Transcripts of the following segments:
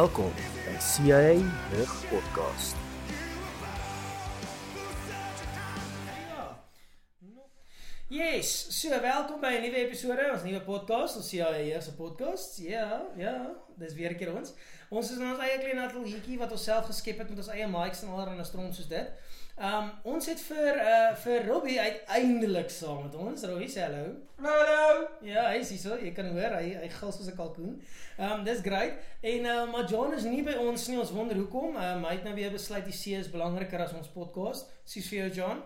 Welkom by CIA Rig Podcast. Yes, so welkom by 'n nuwe episode, ons nuwe podcast, ons CIA se podcast. Ja, ja, dis weer 'n keer ons. Ons is in ons eie klein ateljeetjie wat ons self geskep het met ons eie mics en allerlei stront soos dit. Um ons het vir uh vir Robbie uiteindelik saam met ons. Robbie sê hallo. Hallo. Ja, hy sê so, jy kan hoor hy hy gil soos 'n kalkoen. Um dis great. En uh maar John is nie by ons nie. Ons wonder hoekom. Um hy het nou weer besluit die see is belangriker as ons podcast. Sis vir jou John.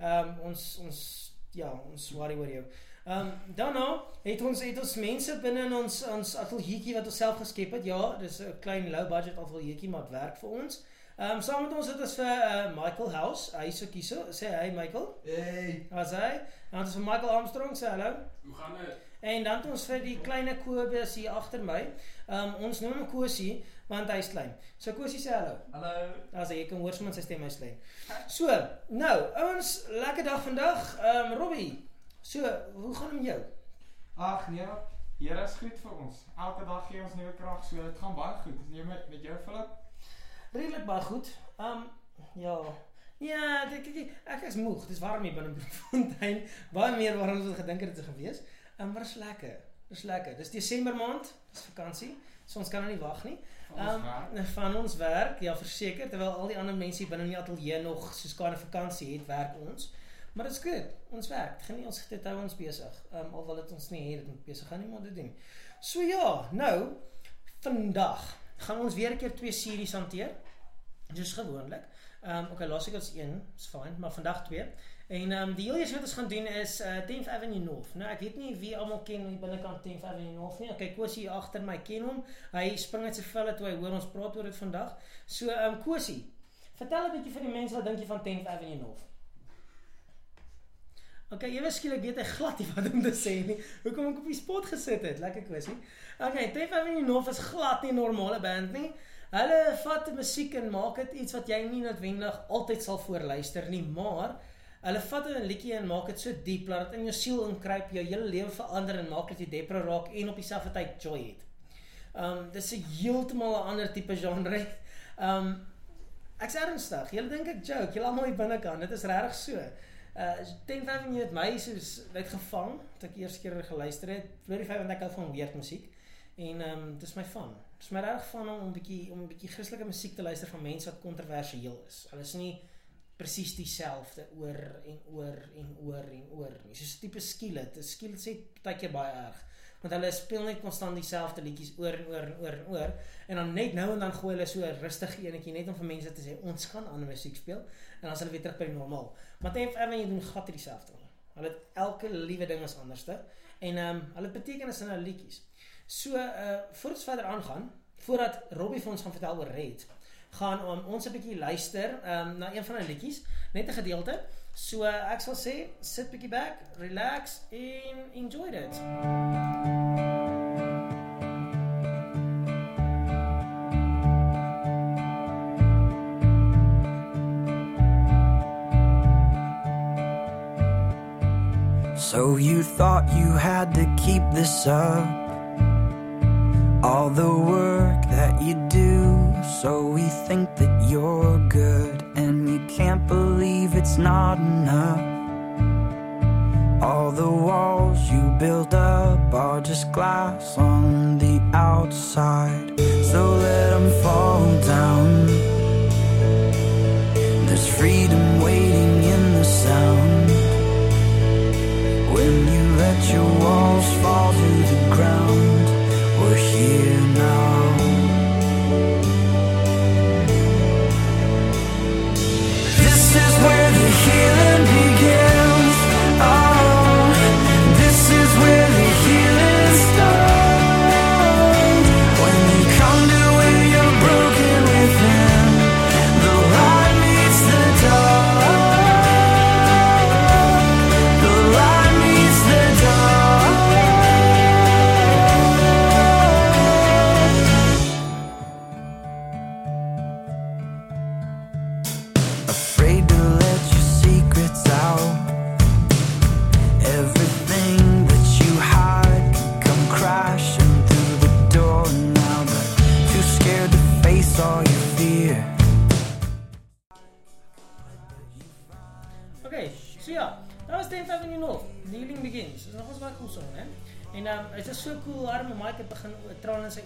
Um ons ons ja, ons worry oor jou. Ehm um, dan nou het ons het ons mense binne in ons ons ateljeetjie wat ons self geskep het. Ja, dis 'n klein low budget ateljeetjie maar dit werk vir ons. Ehm um, saam met ons het ons vir uh, Michael House. Hy sê kies so, sê hy Michael. Hey. As hy. Dan het ons vir Michael Armstrong sê hallo. Hoe gaan dit? En dan het ons vir die klein Kobus hier agter my. Ehm um, ons noem hom Kosie want hy's klein. So Kosie sê hallo. Hallo. As jy kan hoor sommer sy stem hy's klein. So, nou, ouens, lekker dag vandag. Ehm um, Robbie. So, hoe gaan dit met jou? Ag nee, Here is goed vir ons. Elke dag gee ons nuwe krag, so dit gaan baie goed. Jy met met jou Philip? Redelik baie goed. Ehm um, ja. Ja, ek ek ek is moeg. Dis warm hier binne Bloemfontein. Baie meer warm as wat gedink het dit sou gewees. Ehm um, maar is lekker. Dis lekker. Dis Desember maand. Dis vakansie. So ons kan nou nie wag nie. Ehm Um, van ons werk, ja verseker, terwyl al die ander mense binne in die ateljee nog soos kan vakansie het, werk ons. Maar dit's goed. Ons werk. Genie ons dit hou ons besig. Ehm um, alhoewel dit ons nie hier dit besig gaan nie maar dit doen. So ja, nou vandag gaan ons weer 'n keer twee series hanteer. Dis gewoonlik. Ehm um, okay, laas ek ons een, is fyn, maar vandag twee. En ehm um, die heel eerste wat ons gaan doen is uh 10th Avenue North. Nou ek weet nie wie almal ken die binnekant 10th Avenue North nie. Okay, Kosie hier agter my ken hom. Hy spring uit sy velle toe hy hoor ons praat oor dit vandag. So ehm um, Kosie, vertel 'n bietjie vir die mense wat dink jy van 10th Avenue North? Okay, ewe skielik weet hy glad nie wat om te sê nie. Hoekom ek op die spot gesit het? Lekker kwessie. Okay, 10th Avenue North is glad nie 'n normale band nie. Hulle vat musiek en maak dit iets wat jy nie noodwendig altyd sal voorluister nie, maar hulle vat 'n liedjie en maak dit so diep dat dit in jou siel inkruip, jou hele lewe verander en maak dat jy depre raak en op dieselfde tyd joy het. Um dis 'n heeltemal 'n ander tipe genre. Um ek's ernstig. Julle dink ek joke, julle almal hier binnekant. Dit is regtig so. Uh 10 Avenue het my soos net gevang toe ek eers keer geluister het. Die feit dat ek hou van weird musiek. En ehm um, dis my van. Dis my reg van om 'n bietjie om 'n bietjie Christelike musiek te luister van mense wat kontroversieel is. Hulle is nie presies dieselfde oor en oor en oor en oor nie. Soos 'n tipe skielet. 'n Skielet sê partykeer baie erg. Want hulle speel net konstant dieselfde liedjies oor en oor en oor en oor en dan net nou en dan gooi hulle so 'n rustige enetjie net om vir mense te sê ons gaan ander musiek speel en dan as hulle weer terug by normaal. Maar Tenf Avenue doen glad dieselfde. Hulle het elke liewe ding is anderste en ehm um, hulle betekenis in hulle liedjies. So uh voordat ons verder aangaan, voordat Robbie vir ons gaan vertel oor Red, gaan um, ons 'n bietjie luister um, na een van hulle liedjies, net 'n gedeelte. So uh, ek sal sê, sit bietjie back, relax en enjoy dit. So you thought you had to keep this up? All the work that you do, so we think that you're good, and you can't believe it's not enough. All the walls you build up are just glass on the outside, so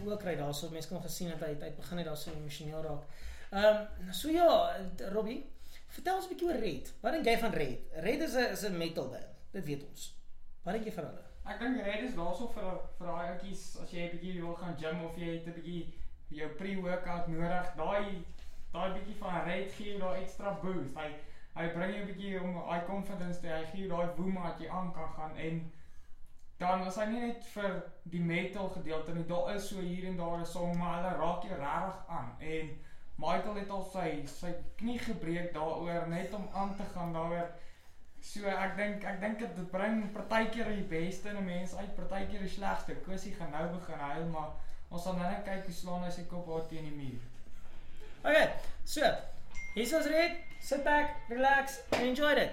sy oë kry daarso. Mense kon gesien dat hy hy begin het daarso emosioneel raak. Ehm um, so ja, Robbie, vertel ons 'n bietjie oor Red. Wat dink jy van Red? Red is 'n is 'n metal band. Dit weet ons. Wat dink jy van hulle? Ek dink Red is daarso vir vir daai ouetjies as jy 'n bietjie wil gaan gym of jy het 'n bietjie jou pre-workout nodig. Daai daai bietjie van Red gee jou daai extra boost. Hy hy bring jou 'n bietjie om daai confidence te hy gee jou daai woema wat jy aan kan gaan en dan is hy nie net vir die metal gedeelte nie. Daar is so hier en daar 'n song maar hulle raak jou regtig aan en Michael het al sy sy knie gebreek daaroor net om aan te gaan daaroor. So ek dink ek dink dit bring partykeer die beste in 'n mens uit, partykeer die slegste. Kusie gaan nou begin huil, maar ons sal nou net kyk hoe slaan hy sy kop daar teen die muur. Okay, so hier's ons Red. Sit back, relax and enjoy it.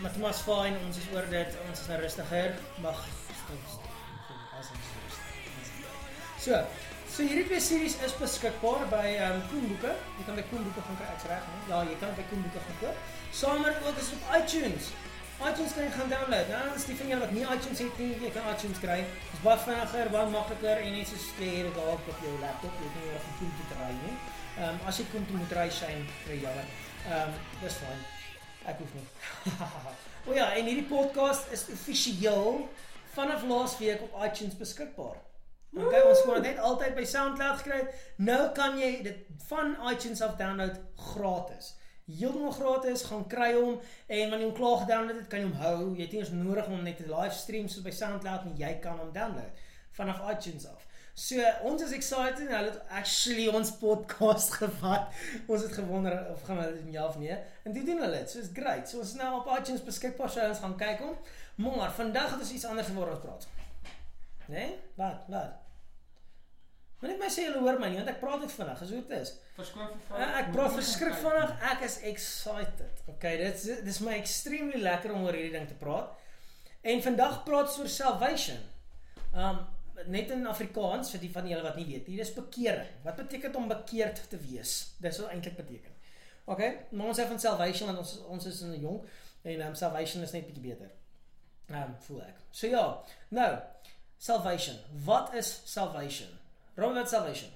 maar was fyn. Ons is oor dit. Ons is nou rustiger. Mag So, so hierdie twee series is beskikbaar by ehm um, Koen Boeke. Jy kan by Koen Boeke gaan kry, ek's reg, nee? Ja, jy kan by Koen Boeke gaan koop. Saam met ook is op iTunes. iTunes kan jy gaan download. Nou, as die van julle wat nie iTunes het nie, jy kan iTunes kry. Dit is baie vinniger, baie makliker en net so skeer dit daar op jou laptop. Jy hoef nie nog 'n koen te ry nie. Ehm um, as jy kom toe moet ry shine vir julle. Ehm um, dis fyn. Ek hoef nie. o ja, en hierdie podcast is offisieel vanaf laasweek op iTunes beskikbaar. Okay, ons kon dit net altyd by SoundCloud gekry het. Nou kan jy dit van iTunes af download gratis. Heeltemal gratis, gaan kry hom en wanneer jy hom klaar gedownload het, kan jy hom hou. Jy het nie eens nodig om net te livestream soos by SoundCloud nie. Jy kan hom download vanaf iTunes af. So, ons is excited. Hulle het actually ons podcast gevat. Ons het gewonder of gaan hulle dit ja of nee. En dit doen hulle dit. So is great. So ons is nou op iTunes beskikbaar. So ons gaan kyk hom. Maar vandag het ons iets anders waaroor ons praat. Nee? Wat? Wat? Moenie my sê julle hoor my nie, want ek praat net vinnig. Dis hoe dit is. Verskoon vir Uh, ek praat verskrik vinnig. Ek is excited. Okay, dit is dis my extremely lekker om oor hierdie ding te praat. En vandag praat ons oor salvation. Um net in Afrikaans vir die van julle wat nie weet nie, dis bekering. Wat beteken om bekeerd te wees? Dis wat eintlik beteken. Okay, maar ons sê van salvation want ons ons is in jong en um, salvation is net bietjie beter. Um voel ek. So ja, nou salvation. Wat is salvation? Robert wat salvation?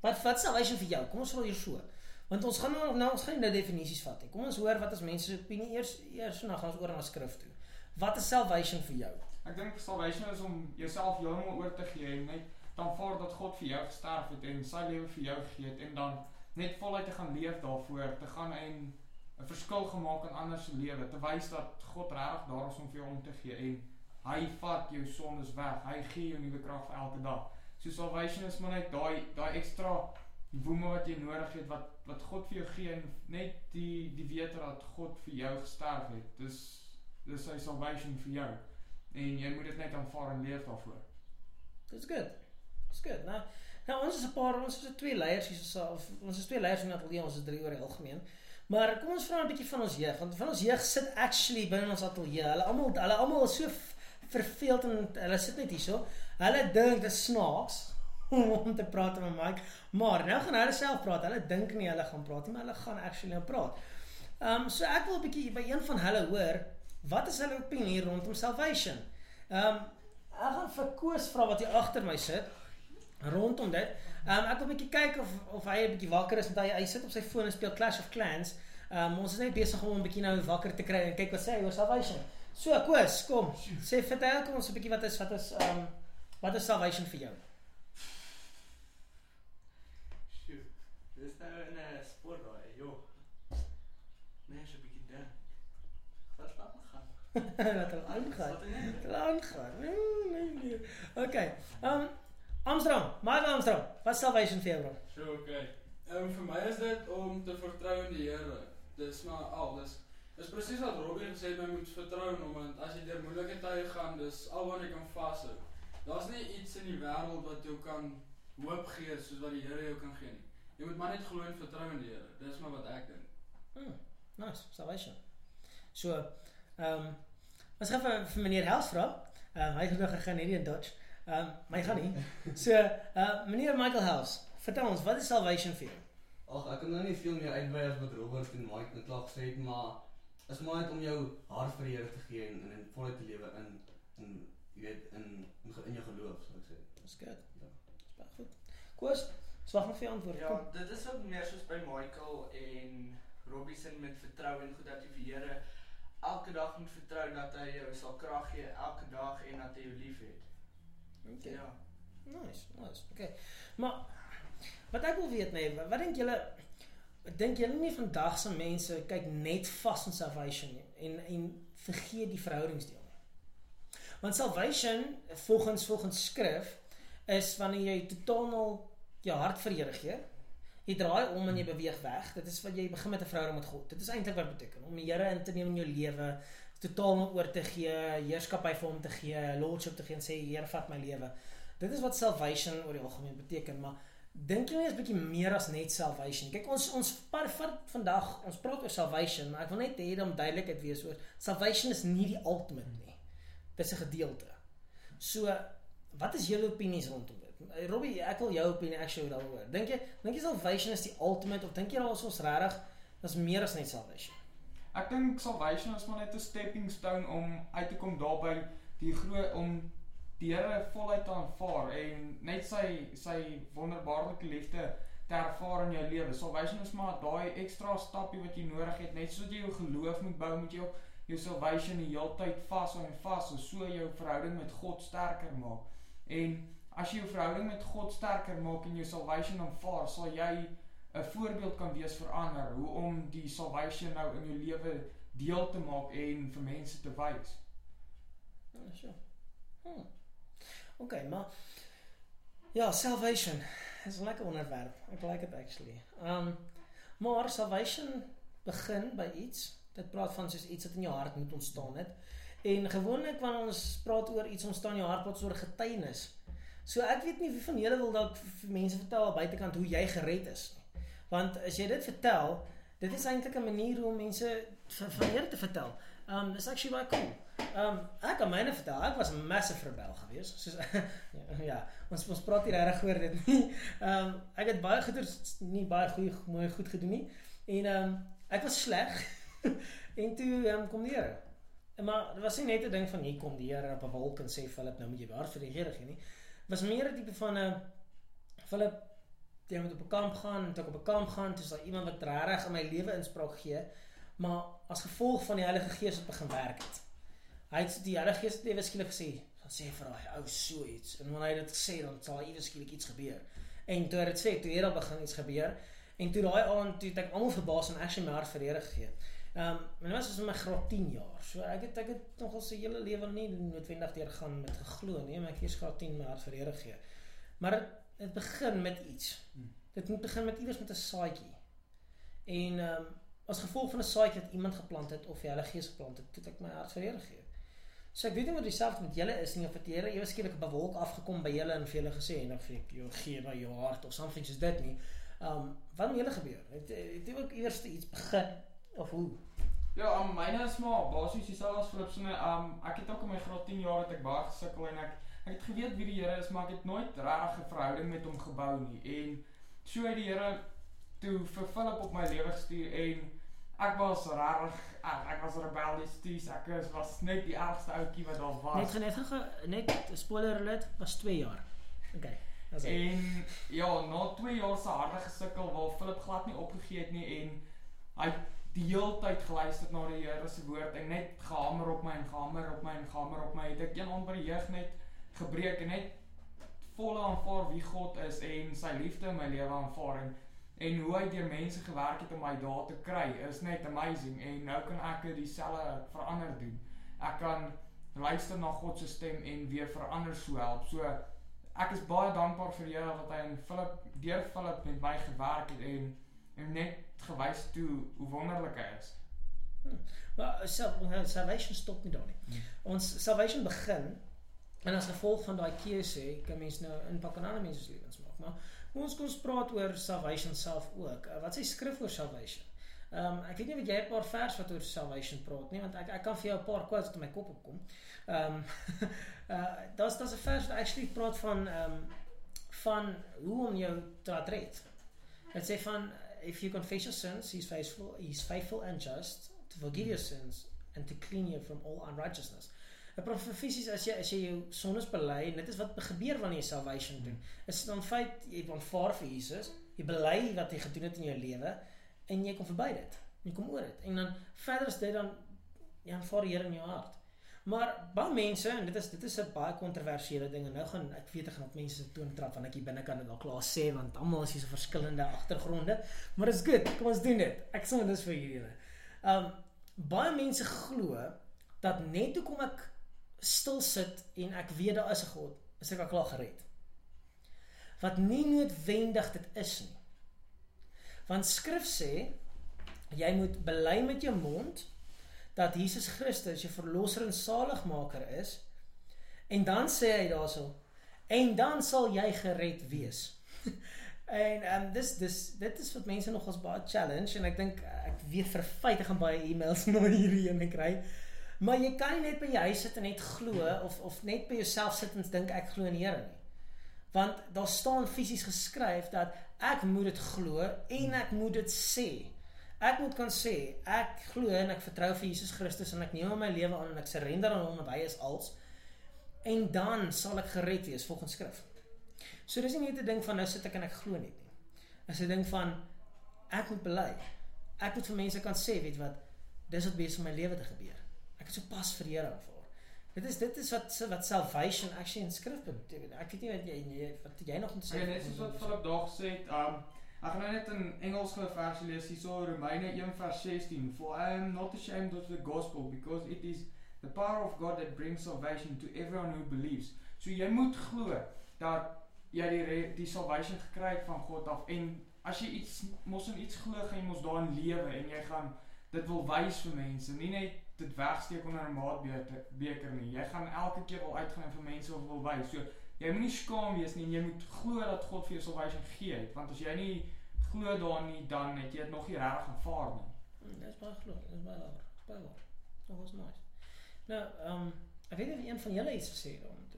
Wat wat salvation vir jou? Kom ons vra hier so. Want ons gaan nou nou ons gaan nou definisies vat nie. Kom ons hoor wat is mense se opinie eers eers en dan gaan ons oor na skrif toe. Wat is salvation vir jou? Ek dink salvation is om jouself heeltemal oor te gee en net dan voor dat God vir jou gesterf het en sy lewe vir jou gegee het en dan net voluit te gaan leef daarvoor, te gaan en 'n verskil gemaak in ander se lewe, te wys dat God regtig daar is om vir jou om te gee en hy vat jou sondes weg. Hy gee jou nuwe krag vir elke dag. So salvation is maar net daai daai ekstra woeme wat jy nodig het wat wat God vir jou gee en net die die wete dat God vir jou gesterf het. Dis dis sy salvation vir jou. En jy moet dit net aanvaar en leef daarvoor. Dis good. Dis good. Nou, nou ons is 'n paar ons is twee leiers hier so of ons is twee leiers in ateljee, ons is drie oor die algemeen. Maar kom ons vra 'n bietjie van ons jeug, want van ons jeug sit actually binne ons ateljee. Hulle almal hulle almal is so verveeld en hulle sit net hierso. Hulle dink dit snaaks om te praat met Mike, maar nou gaan hulle self praat. Hulle dink nie hulle gaan praat nie, maar hulle gaan actually nou praat. Ehm um, so ek wil 'n bietjie by een van hulle hoor, wat is hulle opinie rondom salvation? Ehm um, ek gaan vir Koos vra wat hier agter my sit rondom dit. Ehm um, ek wil 'n bietjie kyk of of hy 'n bietjie wakker is want hy hy sit op sy foon en speel Clash of Clans. Ehm um, ons is net besig om hom 'n bietjie nou wakker te kry en kyk wat sê hy oor salvation. So Koos, kom. Sê vertel kom ons 'n bietjie wat is wat is ehm um, wat is salvation vir jou? Sjoe. Dis nou in 'n spoor daai, joh. Nee, so 'n bietjie dink. Wat laat dat hulle aangaan. Wat. Hulle aangaan. Nee, nee, nee. Okay. Ehm um, Amsterdam, my Amsterdam. Wat is salvation vir jou? bro? So okay. Ehm um, vir my is dit om te vertrou in die Here. Dis maar al. Dis dis presies wat Robbie gesê het, my moet vertrou in hom want as jy deur moeilike tye gaan, dis alwaar jy kan vashou. Daar's nie iets in die wêreld wat jou kan hoop gee soos wat die Here jou kan gee nie. Jy moet maar net glo en vertrou in die Here. Dis maar wat ek dink. Hmm, nice, salvation. So, ehm um, ons gaan vir, vir meneer Hels vra. Ehm um, hy het nog gegaan hierdie in Dutch. Ehm um, my gaan nie. So, uh meneer Michael Hels, vertel ons, wat is salvation vir jou? Ag, ek kan nou nie veel meer uitbrei as wat Robert en Mike net klaar gesê het, maar is maar net om jou hart vir die Here te gee en en in voluit te lewe in in jy weet in in, in jou geloof, sal ek sê. Dis goed. Ja. Dis baie goed. Koos, swag nog vir jou antwoord. Ja, Kom. dit is ook meer soos by Michael en Robbie se met vertrou en goed dat jy vir die Here elke dag moet vertrou dat hy jou sal krag gee elke dag en dat hy jou liefhet. Okay. Ja. Nice, nice. Okay. Maar wat ek wil weet nee, wat, dink julle dink julle nie vandag se mense kyk net vas op salvation nie en en vergeet die verhoudingsdeel nie. Want salvation volgens volgens skrif is wanneer jy totaal jou hart vir Here gee. Jy draai om en jy beweeg weg. Dit is wat jy begin met 'n verhouding met God. Dit is eintlik wat dit beteken om die Here in te neem in jou lewe, totaal hom oor te gee, heerskappy vir hom te gee, lordship te gee en sê Here vat my lewe. Dit is wat salvation oor die algemeen beteken, maar dink jy nie is bietjie meer as net salvation? Kyk ons ons par, van vandag ons praat oor salvation, maar ek wil net hê dat om duidelikheid wees oor salvation is nie die ultimate nie. Dis 'n gedeelte. So wat is julle opinies rondom dit? Eh, Robbie, ek wil jou opinie actually daaroor. Dink jy dink jy salvation is die ultimate of dink jy daar is ons regtig is meer as net salvation? Ek dink salvation is maar net 'n stepping stone om uit te kom daarby die groot om die Here voluit te aanvaar en net sy sy wonderbaarlike liefde te ervaar in jou lewe. Salvation is maar daai ekstra stappie wat jy nodig het, net soos jy jou geloof moet bou, moet jy ook jou salvation die heeltyd vashou en vashou so jou verhouding met God sterker maak. En as jy jou verhouding met God sterker maak en jou salvation aanvaar, sal jy 'n voorbeeld kan wees vir ander hoe om die salvation nou in jou lewe deel te maak en vir mense te wys. Ja, sure. Hmm. Okay, maar ja, salvation is 'n lekker onderwerp. Ek like it actually. Um maar salvation begin by iets. Dit praat van soos iets wat in jou hart moet ontstaan het. En gewoonlik wanneer ons praat oor iets ontstaan in jou hart, ons oor getuienis. So ek weet nie wie van julle wil dalk vir mense vertel aan buitekant hoe jy gered is nie. Want as jy dit vertel, dit is eintlik 'n manier hoe mense van Here te vertel. Um dis actually baie cool. Um ek kan myne vertel. Ek was 'n massive rebel geweest. Soos ja, ons ons praat hier regtig oor dit nie. Um ek het baie goeders nie baie goeie mooi goed gedoen nie. En um ek was sleg. en toe um, kom die Here. Maar dit was nie net 'n ding van hier kom die Here op 'n wolk en sê Philip nou moet jy behaar vir die Here gee nie. Was meer 'n tipe van 'n Philip jy moet op 'n kamp gaan en toe op 'n kamp gaan, toe daar iemand wat regtig in my lewe inspraak gee, maar as gevolg van die Heilige Gees wat begin werk het. Hy het die Heilige Gees het ewe skielik gesê, dan sê vir daai ou so iets en wanneer hy dit sê dan sal ewe skielik iets gebeur. En toe hy dit sê, toe het daar begin iets gebeur en toe daai aand toe het ek almal verbaas en actually my hart vir Here gegee. Ehm um, en dit was as in my graad 10 jaar. So ek het ek het nogal se hele lewe nie noodwendig deur gaan met geglo nie, maar ek eers graad 10 my hart vir Here gegee. Maar dit dit begin met iets. Dit moet begin met iewers met 'n saadjie. En ehm um, as gevolg van 'n saadjie wat iemand geplant het of die Heilige Gees geplant het, het ek my hart vir Here gegee. So ek weet nie wat dieselfde met julle is nie of dit Here ewe skielik op 'n wolk afgekom by julle en vir julle gesê en of ek jou gee na jou hart of something soos dit nie. Um, wat met julle gebeur? Het het jy ook iewers iets begin of hoe? Ja, um, myne is maar basies dieselfde as Philip se. Um ek het ook in my graad 10 jaar het ek baie gesukkel en ek ek het geweet wie die Here is, maar ek het nooit regtig 'n verhouding met hom gebou nie. En so het die Here toe vir Philip op my lewe gestuur en ek was regtig ek, ek was rebellious toe, ek was, was net die ergste ouetjie wat daar was. Net net ge- net spoiler alert was 2 jaar. Okay. Dis. En ja, na 2 jaar se harde gesukkel waar Philip glad nie opgegee het nie en hy die hele tyd geluister na die Here se woord en net gehamer op my en gehamer op my en gehamer op my. Het ek een jeug net gebreek en net volle aanvaar wie God is en sy liefde in my lewe aanvaar en en hoe hy deur mense gewerk het om my daar te kry is net amazing en nou kan ek dit dieselfde verander doen. Ek kan luister na God se stem en weer verander so help. So ek is baie dankbaar vir die Here dat hy in Philip deur Philip met my gewerk het en en net gewys toe hoe wonderlik hy is. Maar sal, salvation stop nie daar nie. Nee. Ons salvation begin en as gevolg van daai keuse kan mens nou impak op ander mense se lewens maak. Maar ons kom ons praat oor salvation self ook. Uh, Wat sê skrif oor salvation? Ehm um, ek weet nie of jy 'n paar vers wat oor salvation praat nie want ek ek kan vir jou 'n paar quotes wat in my kop opkom. Ehm um, uh daar's daar's 'n vers wat actually praat van ehm um, van hoe om jou te red. Dit sê van if you confess your sins, he's faithful, he's faithful and just to forgive your sins and to clean you from all unrighteousness. 'n Profeties as jy as jy jou sondes bely en dit is wat gebeur wanneer jy salvation doen. Is dan feit jy aanvaar vir Jesus, jy bely wat hy gedoen het in jou lewe en jy kom verby dit. Jy kom oor dit. En dan verder is dit dan jy aanvaar die Here in jou hart. Maar baie mense en dit is dit is 'n baie kontroversiële ding en nou gaan ek weet ek gaan op mense se toon trap want ek hier binne kan dit al klaar sê want almal is hier so verskillende agtergronde, maar is goed. Kom ons doen dit. Ek sê dit is vir julle. Um baie mense glo dat net hoekom ek stil sit en ek weet daar is 'n God, is ek al klaar gered. Wat nie noodwendig dit is nie. Want skrif sê jy moet bely met jou mond dat Jesus Christus jou verlosser en saligmaker is en dan sê hy daarso en dan sal jy gered wees. en ehm um, dis dis dit is wat mense nog as baie challenge en ek dink ek weet vir 'n feit ek gaan baie e-mails na hierdie ene kry. Maar jy kan nie net by jou huis sit en net glo of of net by jouself sit en dink ek glo in die Here nie. Want daar staan fisies geskryf dat ek moet dit glo en ek moet dit sê. Ek moet kan sê ek glo en ek vertrou vir Jesus Christus en ek neem my lewe aan en ek surrender aan hom en hy is als en dan sal ek gered wees volgens skrif. So dis nie net 'n ding van nou sit ek en ek glo net nie. Dis 'n ding van ek moet bely. Ek moet vir mense kan sê, weet wat, dis wat besig om my lewe te gebeur. Ek het so pas vir Here aanvaar. Dit is dit is wat wat salvation actually in skrif beteken. Ek weet nie wat jy jy wat jy nog moet sê. Ja, net soos wat Philip daar gesê het, um ek gaan nou net in Engels gou versie lees hierso Romeine 1 vers 16. For I am not ashamed of the gospel because it is the power of God that brings salvation to everyone who believes. So jy moet glo dat jy die die salvation gekry het van God af en as jy iets mos in iets glo, gaan jy mos daarin lewe en jy gaan dit wil wys vir mense, nie net dit wegsteek onder 'n maatbeker beker nie. Jy gaan elke keer wil uitgaan en vir mense wil wys. So jy moenie skaam wees nie en jy moet glo dat God vir jou salvation gee het, want as jy nie glo daarin nie, dan het jy dit nog nie regtig aanvaar nie. Hmm, Dis baie glo, dis baie waar. Dis baie waar. Dit was nice. Nou, ehm um, ek weet nie of een van julle iets gesê het daaroor nie.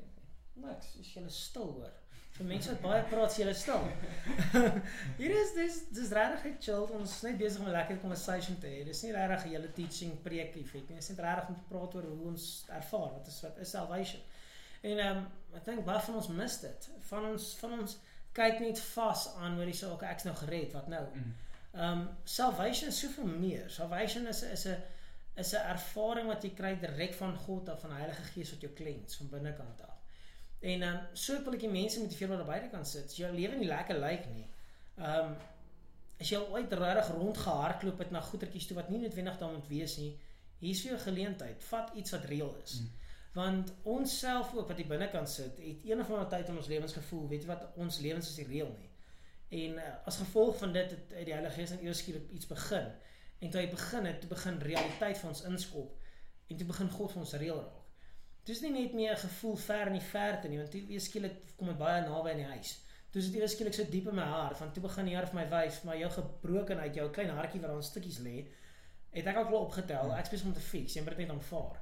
Niks, is julle stil hoor. Vir mense wat baie praat, is julle stil. Hier is dis dis regtig chill. Ons is net besig om 'n lekker conversation te hê. Dis nie regtig 'n hele teaching preek effek nie. Dit is net regtig om te praat oor hoe ons ervaar wat is wat is salvation. En ehm um, ek dink baie van ons mis dit. Van ons van ons kyk net vas aan hoe dis ook ek's nou gered, wat nou? Ehm um, salvation is soveel meer. Salvation is is 'n is 'n ervaring wat jy kry direk van God af van die Heilige Gees wat jou klens van binnekant af. En dan um, so wil ek die mense motiveer wat daar buite kan sit. Jou lewe nie lekker lyk nie. Ehm um, as jy ooit regtig rondgehardloop het na goetertjies toe wat nie noodwendig daar moet wees nie, hier's vir jou geleentheid. Vat iets wat reëel is. Mm. Want ons self ook wat hier binnekant sit, het een of ander tyd in ons lewens gevoel, weet jy wat, ons lewens is nie reëel nie. En uh, as gevolg van dit het, het die Heilige Gees net eers skielik iets begin. En toe hy begin het, toe begin realiteit vir ons inskop en toe begin God vir ons reël raak. Dit is nie net meer 'n gevoel ver in die verte nie, want toe weer skielik kom dit baie naby in die huis. Toe is dit eers skielik so diep in my hart, want toe begin die Here vir my wys, maar jou gebrokenheid, jou klein hartjie wat daar in stukkies lê, het ek al opgetel. Hmm. Ek spesiaal om te fix, jy moet dit net aanvaar.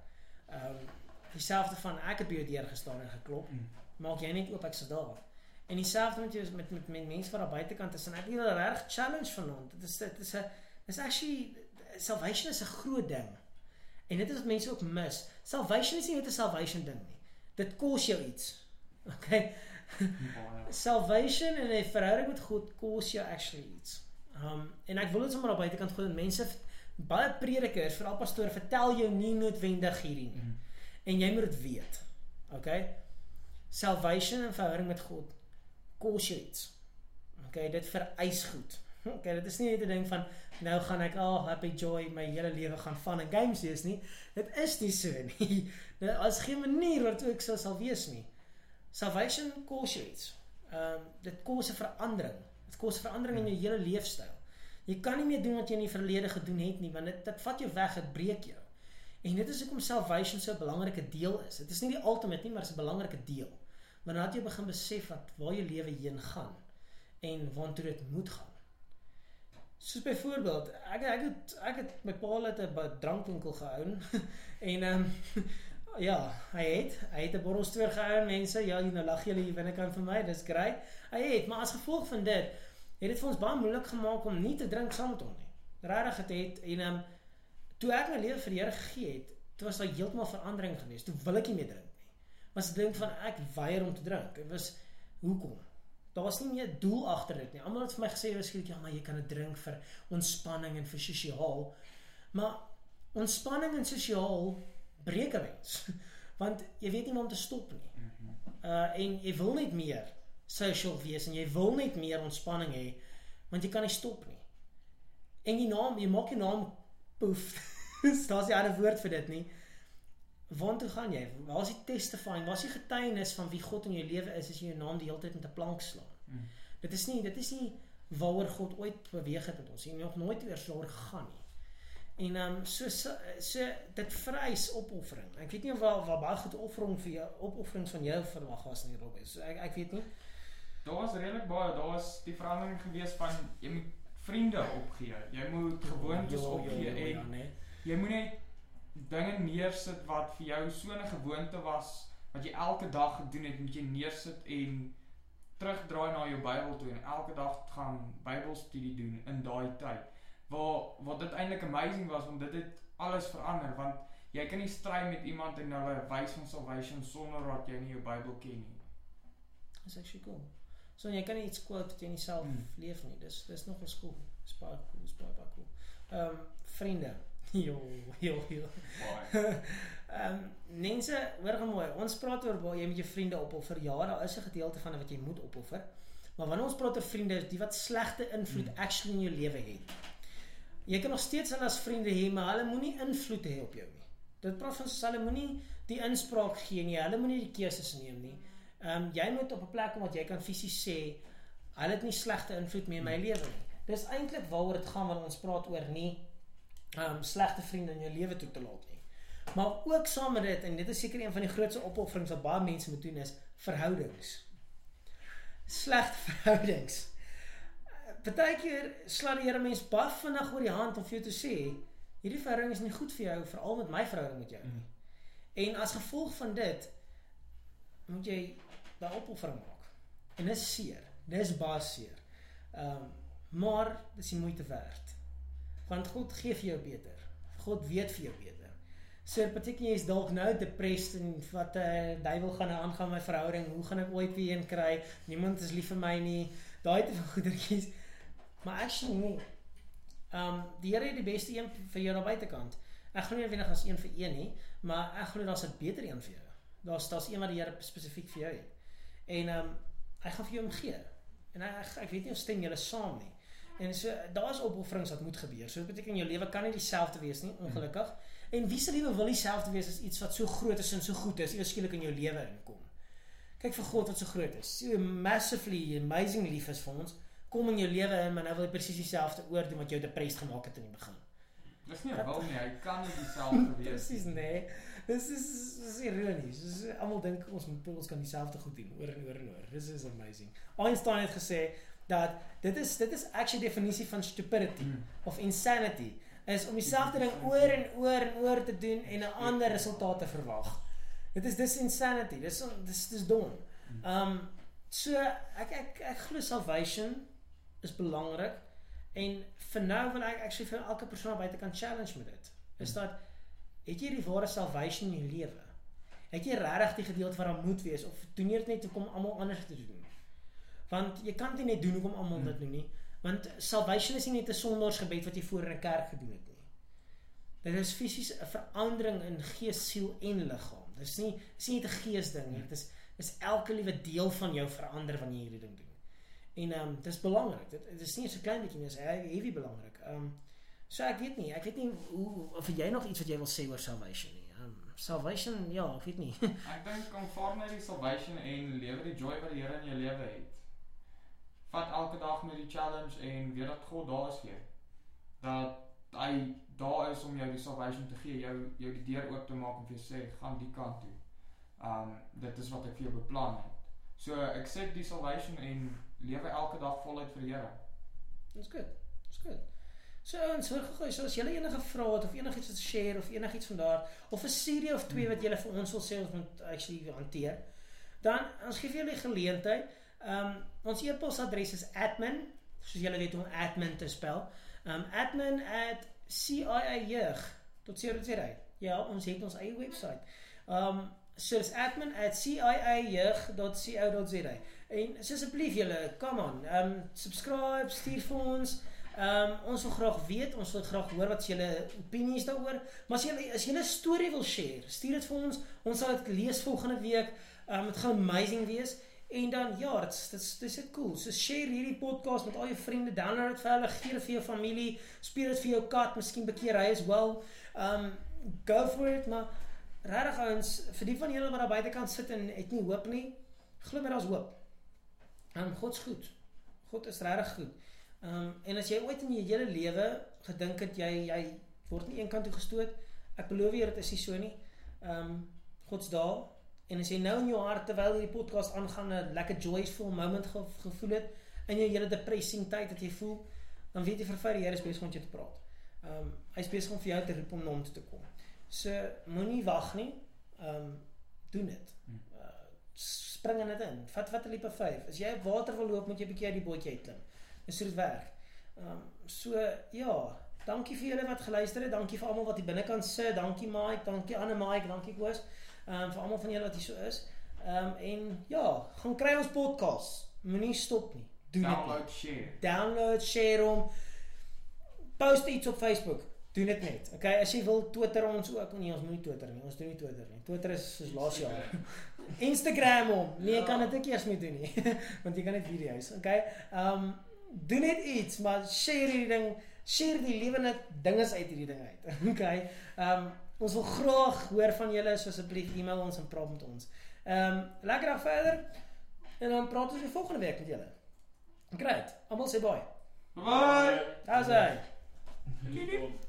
Ehm um, dieselfde van ek het by jou deur gestaan en geklop. Mm. Maak jy net oop ek's daar. En dieselfde met jou is met met, met mense wat daar buitekant is en ek het 'n reg challenge vanaand. Dit is dit is 'n dis actually salvation is 'n groot ding. En dit is wat mense ook mis. Salvation is nie net 'n salvation ding nie. Dit kos jou iets. Okay? Salvation en 'n verhouding met God kos jou actually iets. Um en ek wil dit sommer op buitekant gooi en mense baie predikers, veral pastore vertel jou nie noodwendig hierdie nie. Mm. En jy moet dit weet. Okay? Salvation en verhouding met God kos jou iets. Okay, dit vereis goed. Okay, dit is nie net 'n ding van nou gaan ek al oh, happy joy my hele lewe gaan van en games wees nie. Dit is nie so nie. Nou as geen manier wat ook so sal wees nie. Salvation kos jou iets. Ehm um, dit kos 'n verandering. Dit kos 'n verandering in jou hele leefstyl. Jy kan nie meer doen wat jy in die verlede gedoen het nie, want dit dit vat jou weg, dit breek jou. En dit is hoekom salvation so 'n belangrike deel is. Dit is nie die ultimate nie, maar dit is 'n belangrike deel. Dan het jy begin besef wat waar jou lewe heen gaan en waartoe dit moet gaan. Soos byvoorbeeld, ek ek het ek het my pa het 'n drankwinkel gehou en ehm um, ja, hy het hy het 'n borrelstoer gehou mense. Ja, nou lag julle hier binnekant vir my. Dis great. Hy het, maar as gevolg van dit het dit vir ons baie moeilik gemaak om nie te drink saam met hom nie. Regtig het het en ehm um, toe ek my lewe vir die Here gegee het, toe was daar heeltemal verandering geweest. Toe wil ek nie meer drink nie. Was 'n ding van ek weier om te drink. Dit was hoekom? Daar was nie meer 'n doel agter dit nie. Almal het vir my gesê waarskynlik ja, maar jy kan dit drink vir ontspanning en vir sosiaal. Maar ontspanning en sosiaal breek 'n mens. Want jy weet nie waar om te stop nie. Uh en jy wil net meer social wees en jy wil net meer ontspanning hê want jy kan nie stop nie. En jy naam, jy maak jou naam poef. Daar's nie 'n ander woord vir dit nie. Waartoe gaan jy? Waar is die testifying? Waar is die getuienis van wie God in jou lewe is as jy jou naam die hele tyd met 'n plank slaan? Mm. Dit is nie dit is nie waaroor God ooit beweeg het met ons. Hy het nog nooit oor sorg gegaan nie. En ehm um, so, so dit vereis opoffering. Ek weet nie of waar waar baie goed offering vir jou opofferings van jou verwag was nie Rob. So ek ek weet nie. Daar was redelik baie, daar was die verandering gewees van jy moet vriende opgee. Jy moet gewoontes Jo, jo, opgee ja, en nee. jy moet net dinge neersit wat vir jou so 'n gewoonte was wat jy elke dag gedoen het, moet jy neersit en terugdraai na jou Bybel toe en elke dag gaan Bybelstudie doen in daai tyd. Waar wat dit eintlik amazing was want dit het alles verander want jy kan nie stry met iemand en hulle wys van salvation sonder dat jy nie jou Bybel ken nie. Dis actually cool. So jy kan nie iets quote wat jy nie self Hmm. leef nie. Dis dis nog 'n cool. Dis baie cool, dis baie baie cool. Ehm um, vriende. Jo, jo, jo. Ehm um, mense, hoor gou mooi. Ons praat oor waar jy met jou vriende opoffer. Ja, daar is 'n gedeelte van wat jy moet opoffer. Maar wanneer ons praat oor vriende, is die wat slegte invloed Hmm. actually in jou lewe het. Jy kan nog steeds hulle as vriende hê, maar hulle moenie invloed hê op jou nie. Dit praat van hulle moenie die inspraak gee nie. Hulle moenie die keuses neem nie. Ehm um, jy moet op 'n plek kom wat jy kan fisies sê hulle het nie slegte invloed meer in my lewe nie. Dis eintlik waaroor dit gaan wanneer ons praat oor nie ehm um, slegte vriende in jou lewe toe te laat nie. Maar ook saam met dit en dit is seker een van die grootste opofferings wat baie mense moet doen is verhoudings. Slegte verhoudings. Partykeer slaan die Here mens baie vinnig oor die hand om vir jou te sê hierdie verhouding is nie goed vir jou veral met my verhouding met jou nie. En as gevolg van dit moet jy daai opoffering maak. En dis seer. Dis baie seer. Ehm um, maar dis die moeite werd. Want God gee vir jou beter. God weet vir jou beter. So beteken jy is dalk nou depressed en wat 'n uh, duiwel gaan nou aangaan my verhouding. Hoe gaan ek ooit weer een kry? Niemand is lief vir my nie. Daai tipe goedertjies. Maar actually nie. Ehm um, die Here het die beste een vir jou aan die buitekant. Ek glo nie wenig as een vir een nie, maar ek glo daar's 'n beter een vir jou. Daar's daar's een wat die Here spesifiek vir jou het. En ehm um, hy gaan vir jou omgee. En hy, ek, weet nie of stem julle saam nie. En so daar's opofferings wat moet gebeur. So dit beteken jou lewe kan nie dieselfde wees nie, ongelukkig. En wie se lewe wil dieselfde wees as iets wat so groot is en so goed is, eers skielik in jou lewe inkom. Kyk vir God wat so groot is. So massively amazing lief is vir ons. Kom in jou lewe in, maar nou wil hy presies dieselfde oor doen wat jou depressed gemaak het in die begin. Dis nie 'n wil nie, hy kan nie dieselfde wees. Presies nee. Dis is dis ironies. Dis almal dink ons moet ons kan dieselfde goed doen oor en oor en oor. Dis is amazing. Einstein het gesê dat dit is dit is actually definisie van stupidity Mm. of insanity. is om dieselfde ding oor en oor en oor te doen en 'n ander resultaat te verwag. Dit is dis insanity. Dis dis dis dom. Um so ek ek ek glo salvation is belangrik en vir nou wil ek actually vir elke persoon buite kan challenge met dit. Is dat het jy die ware salvation in jou lewe? Het jy regtig die gedeelte wat daar moet wees of doen jy dit net om almal anders te doen? Want jy kan dit nie net doen hoekom almal dit doen nie. Want salvation is nie net 'n sondaarsgebed wat jy voor in 'n kerk gedoen het nie. Dit is fisies 'n verandering in gees, siel en liggaam. Dit is nie dis nie net 'n gees ding nie. Dit is is elke liewe deel van jou verander wanneer jy hierdie ding doen. En ehm um, dis belangrik. Dit, dit is nie so klein bietjie nie, dis heavy belangrik. Ehm um, so ek weet nie, ek weet nie hoe of jy nog iets wat jy wil sê oor salvation nie. Um, salvation, ja, ek weet nie. Ek dink kom net die salvation en lewe die joy wat die Here in jou lewe het. Vat elke dag met die challenge en weet dat God daar is vir jou. Dat hy daar is om jou die salvation te gee, jou jou die deur oop te maak en vir jou sê gaan die kant toe. Um dit is wat ek vir jou beplan het. So accept die salvation en lewe elke dag voluit vir die Here. Dis goed. Dis goed. So ouens, hoor gou, so as julle enige vrae het of enigiets te share of enigiets van daar of 'n serie of twee wat julle vir ons wil sê ons moet actually hanteer, dan ons gee vir julle geleentheid. Ehm um, ons e-posadres is admin, soos julle weet om admin te spel. Ehm um, admin@ciajeug.co.za. Ja, ons het ons eie webwerf. Ehm um, so dis admin@ciajeug.co.za. En so asseblief julle, come on, ehm um, subscribe, stuur vir ons. Ehm um, ons wil graag weet, ons wil graag hoor wat julle opinies daaroor. Maar as julle as julle storie wil share, stuur dit vir ons. Ons sal dit lees volgende week. Ehm um, dit gaan amazing wees. En dan ja, dit's dit's dis dit cool. So share hierdie podcast met al jou vriende, download dit vir hulle, gee dit vir jou familie, speel dit vir jou kat, miskien bekeer hy as well. Um go for it, maar regtig ouens, vir die van julle wat daar buitekant sit en het nie hoop nie, glo my daar's hoop. Um God's goed. God is regtig goed. Um en as jy ooit in jou hele lewe gedink het jy jy word nie eenkant toe gestoot, ek beloof jy dit is nie so nie. Um God's daar En as jy nou in jou hart terwyl hierdie podcast aangaan 'n lekker joyful moment ge gevoel het in jou hele depressing tyd wat jy voel, dan weet jy vir feit die Here is besig om jou te praat. Ehm um, hy is besig om vir jou te roep om na hom toe te kom. So moenie wag nie. Ehm um, doen dit. Uh, spring in dit in. Vat wat 'n liepe 5. As jy op water wil loop, moet jy 'n bietjie uit die bootjie uitklim. Dis so dit werk. Ehm um, so ja, dankie vir julle wat geluister het. Dankie vir almal wat hier binnekant sit. Dankie Mike, dankie Anne Mike, dankie Koos. Ehm um, vir almal van julle wat hier so is. Ehm um, en ja, gaan kry ons podcast. Moenie stop nie. Doen dit. Download, share. Download, share hom. Post iets op Facebook. Doen dit net. Okay, as jy wil Twitter ons ook. Nee, ons moenie Twitter nie. Ons doen nie Twitter nie. Twitter is soos laas jaar. Instagram hom. Nee, jy kan dit ek eers mee doen nie. Want jy kan net video's, okay? Ehm um, doen net iets, maar share hierdie ding, share die lewende dinge uit hierdie ding uit. Okay? Ehm um, ons wil graag hoor van julle, so asseblief e-mail ons en praat met ons. Ehm um, lekker dag verder. En dan praat ons weer volgende week met julle. Great. Almal sê bye. Bye. Daar's hy. Liefde.